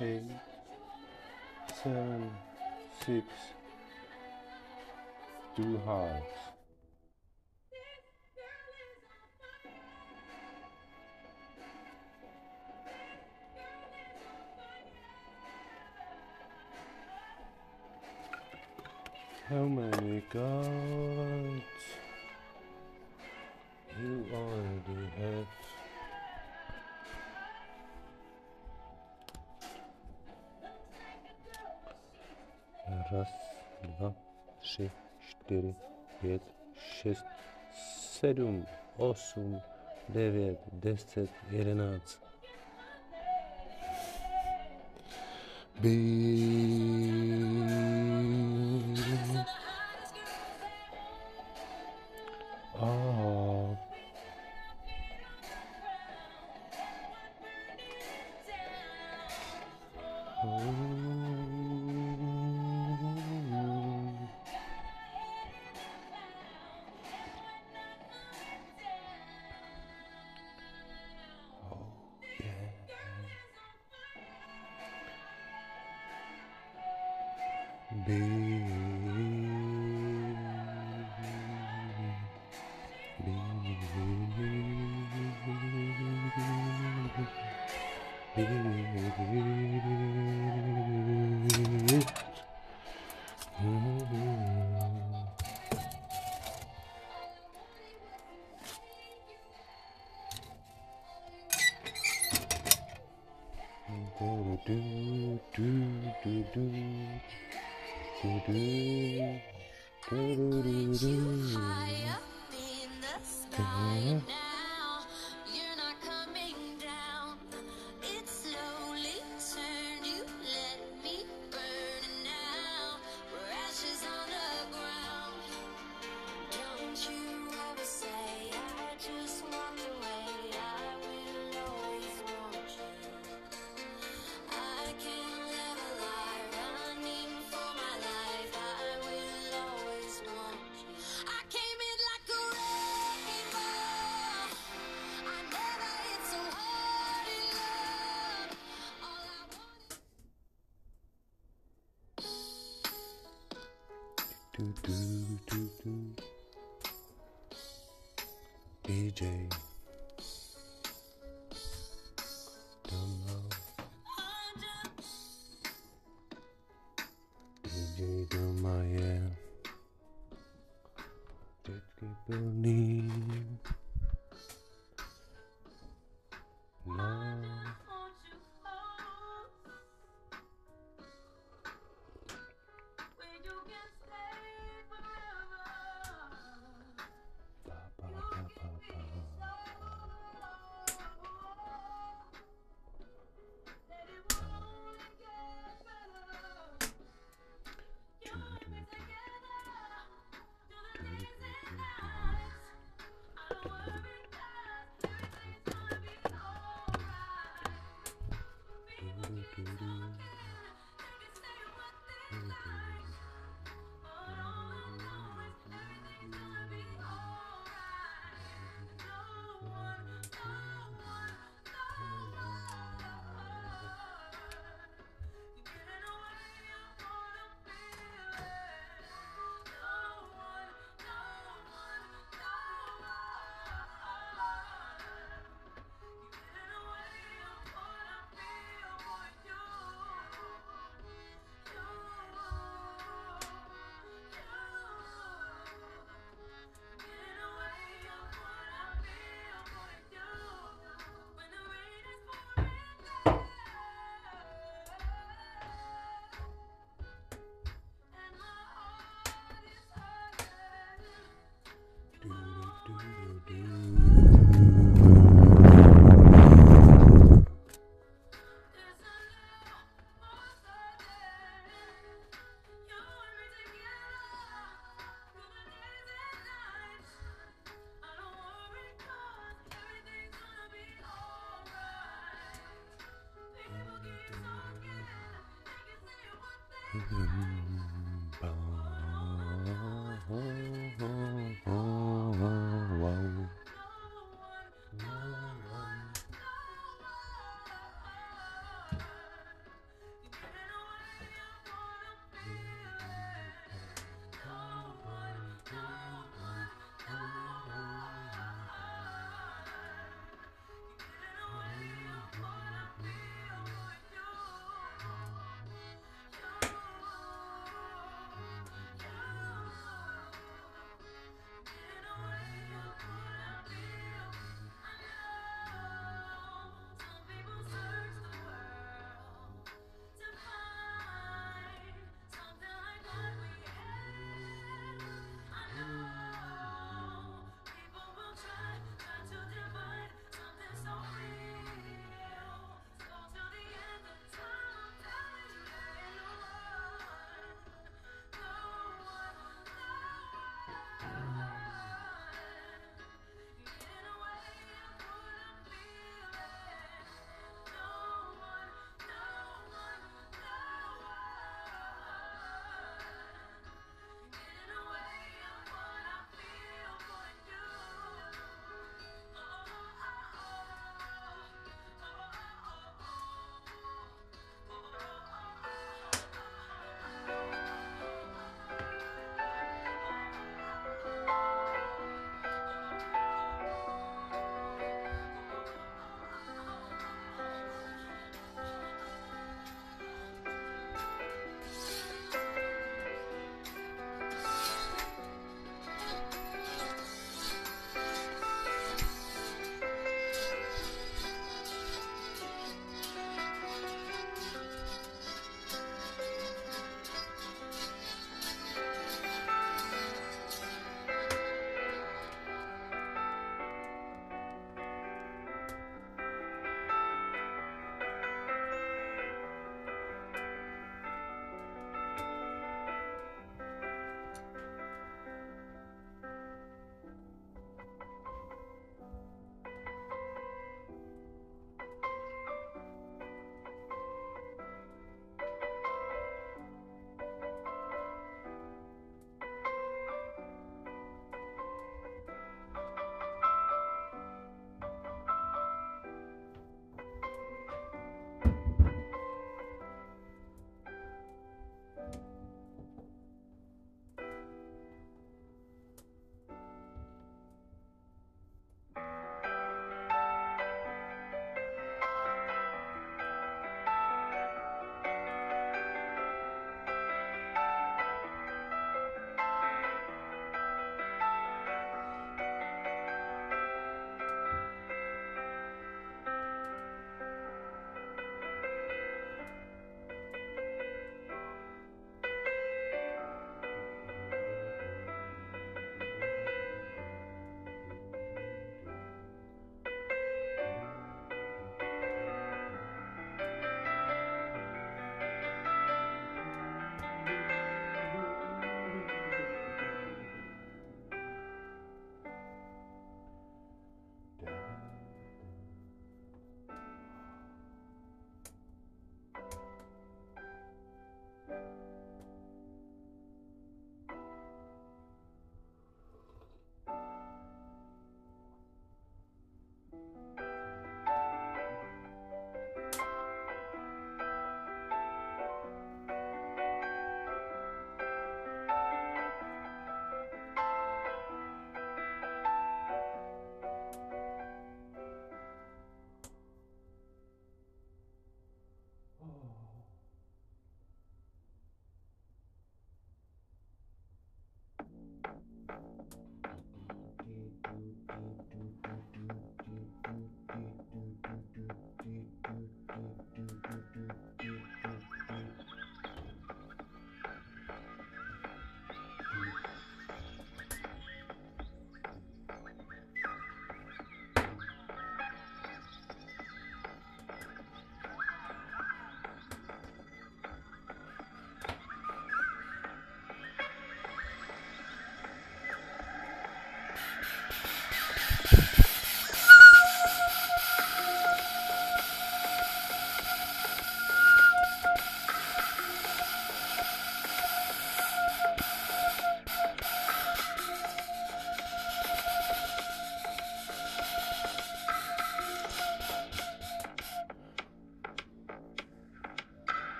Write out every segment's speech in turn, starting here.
eight, seven, six, two hearts. How many cards you already have? Raz, dva, tři, čtyři, pět, šest, sedm, osm, devět, deset, jedenáct. Be Be do do do do. DJ.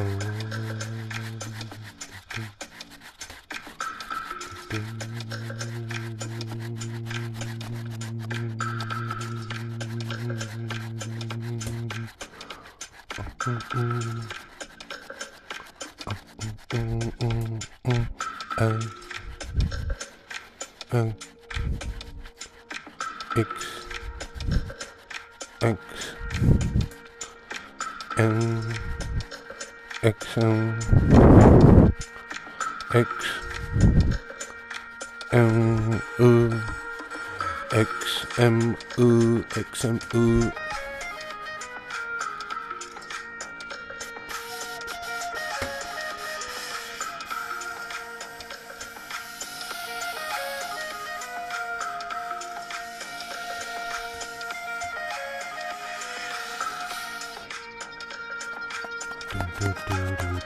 N X M X M U X M U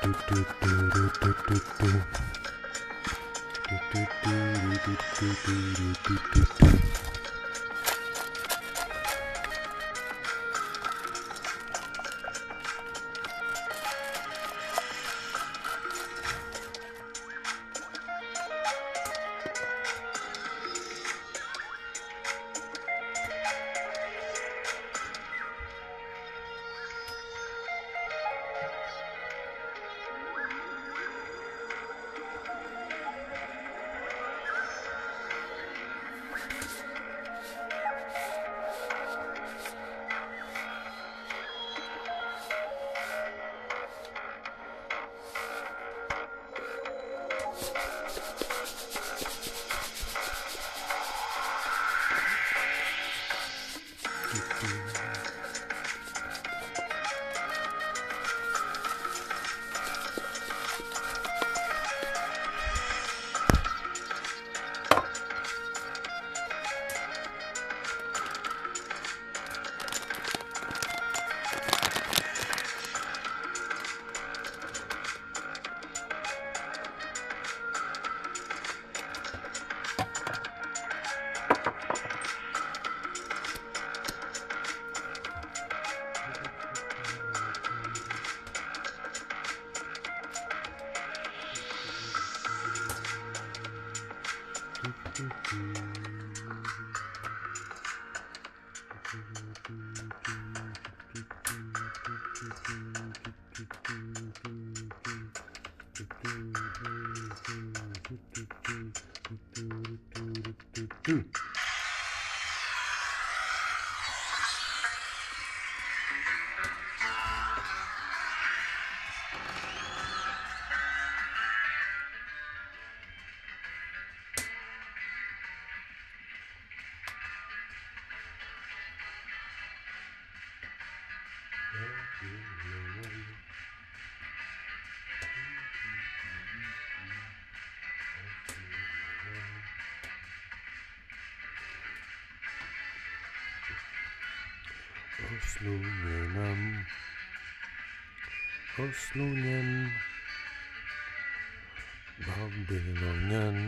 X M U Oslunienem oslunem, oslunem, Babylonien,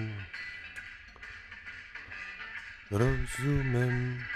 rozumem.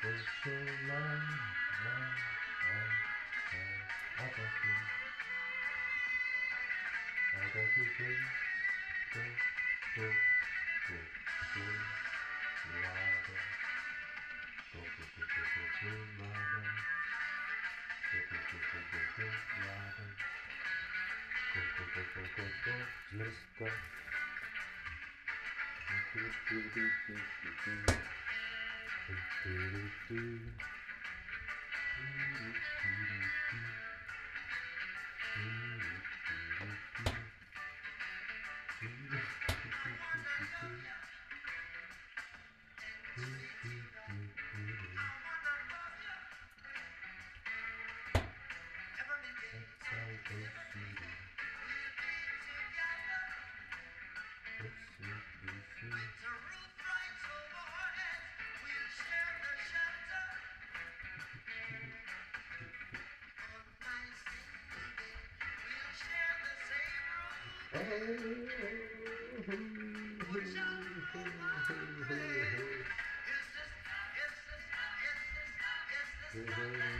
for so long. let's go do, do, do, do. Hey, hey, hey.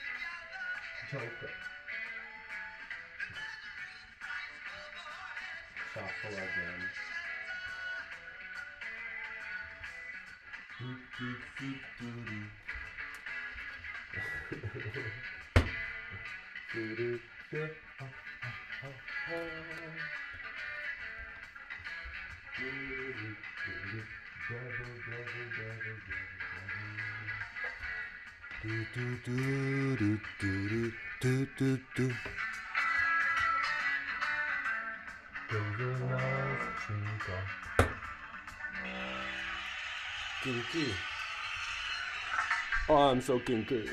ah. Doot, doot, doot, doot, doot, doot, doot, doot. Devil loves chica. Kinky. Oh, I'm so kinky.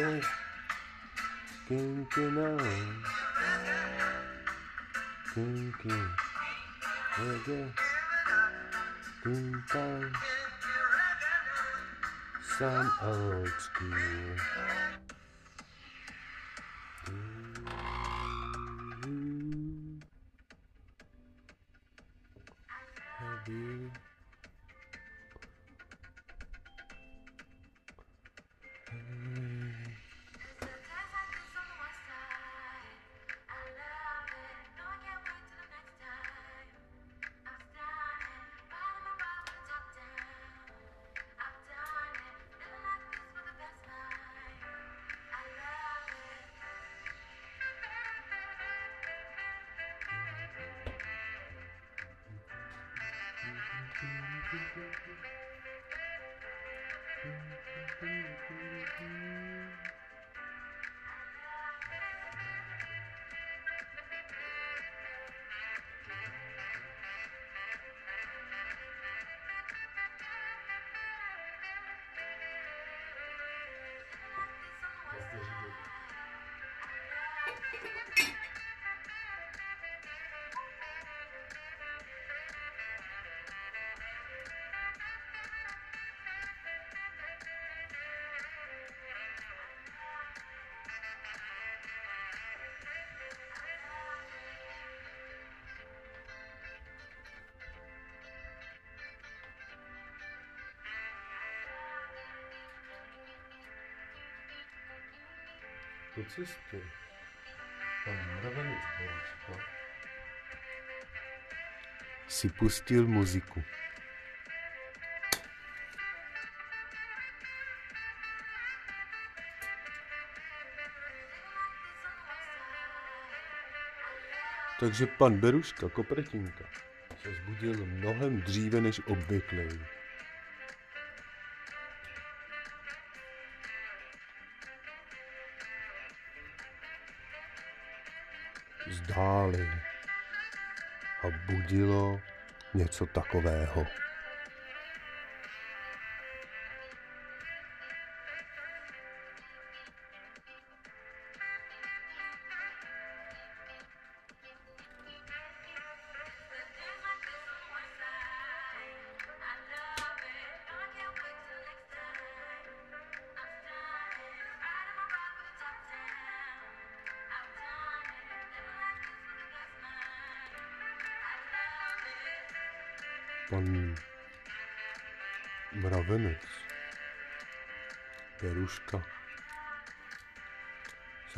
Oh yeah. Get, kinky now. Kinky. Reggae. Kinky. Some old school. Have you po cestě. Pan Mravenec Boručka si pustil muziku. Takže pan Beruška Kopretinka se zbudil mnohem dříve než obvykle. Zdáli a budilo něco takového.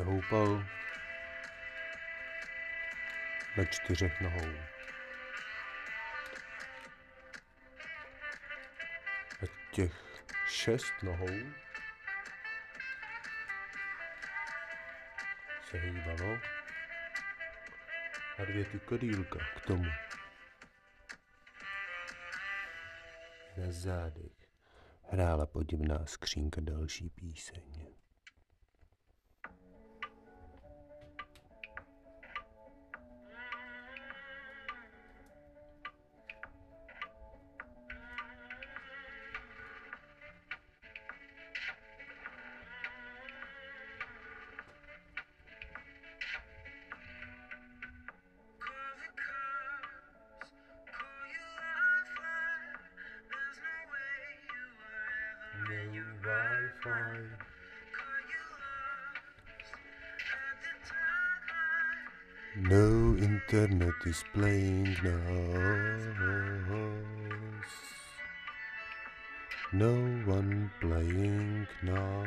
Se houpal na čtyřech nohou. A těch šest nohou se hýbalo a dvě ty kodýlka k tomu. Na zádech hrála podivná skřínka další píseň. No internet is playing now. No one playing now.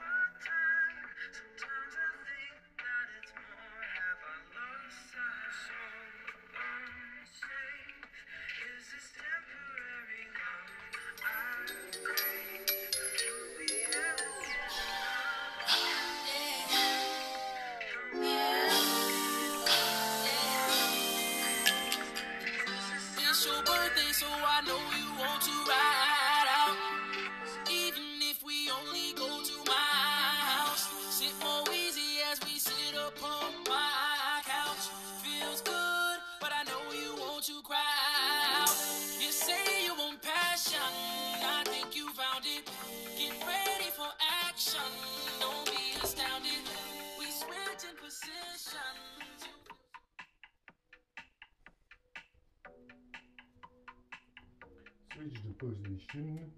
the position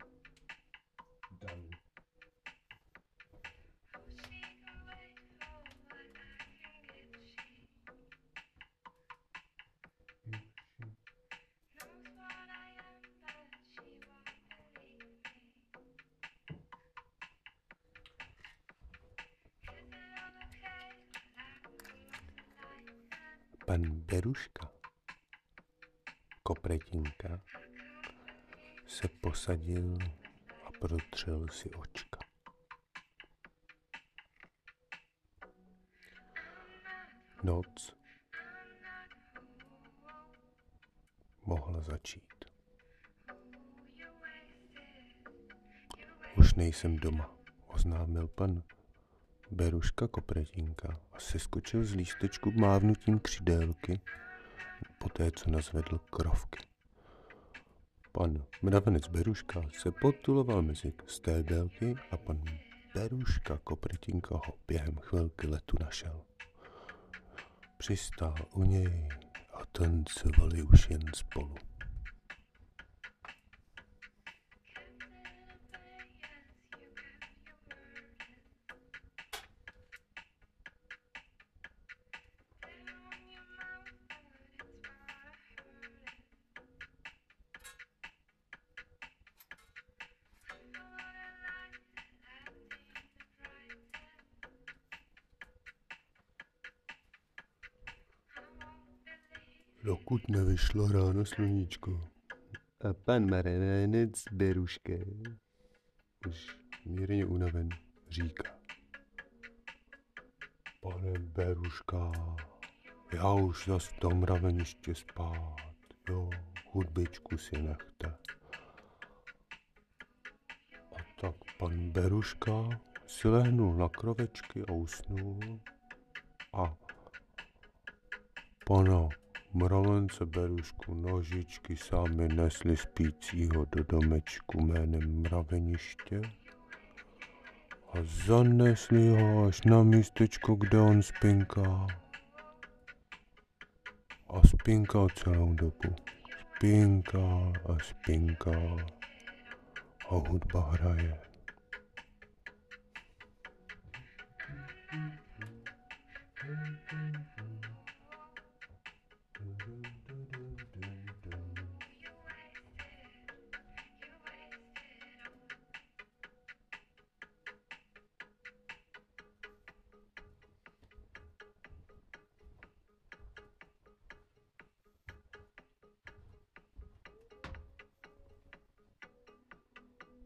done. Protřel si očka. Noc mohla začít. Už nejsem doma, oznámil pan Beruška Kopretinka a seskočil z lístečku mávnutím křidélky, poté co nazvedl krovky. Pan mravenec Beruška se potuloval mezi stébelky a pan Beruška Kopretinka ho během chvilky letu našel. Přistál u něj a tancovali už jen spolu. Nevyšlo ráno sluníčko. A pan Marenec Beruške, už mírně unaven, říká. Pane Beruška, já už zas v tom mraveniště spát, jo, hudbičku si nechte. A tak pan Beruška si lehnul na krovečky a usnul a pana mravence Berušku nožičky sami nesli spícího do domečku jménem mraveniště a zanesli ho až na místečko, kde on spinká. A spinká celou dobu. Spinká a spinká a hudba hraje.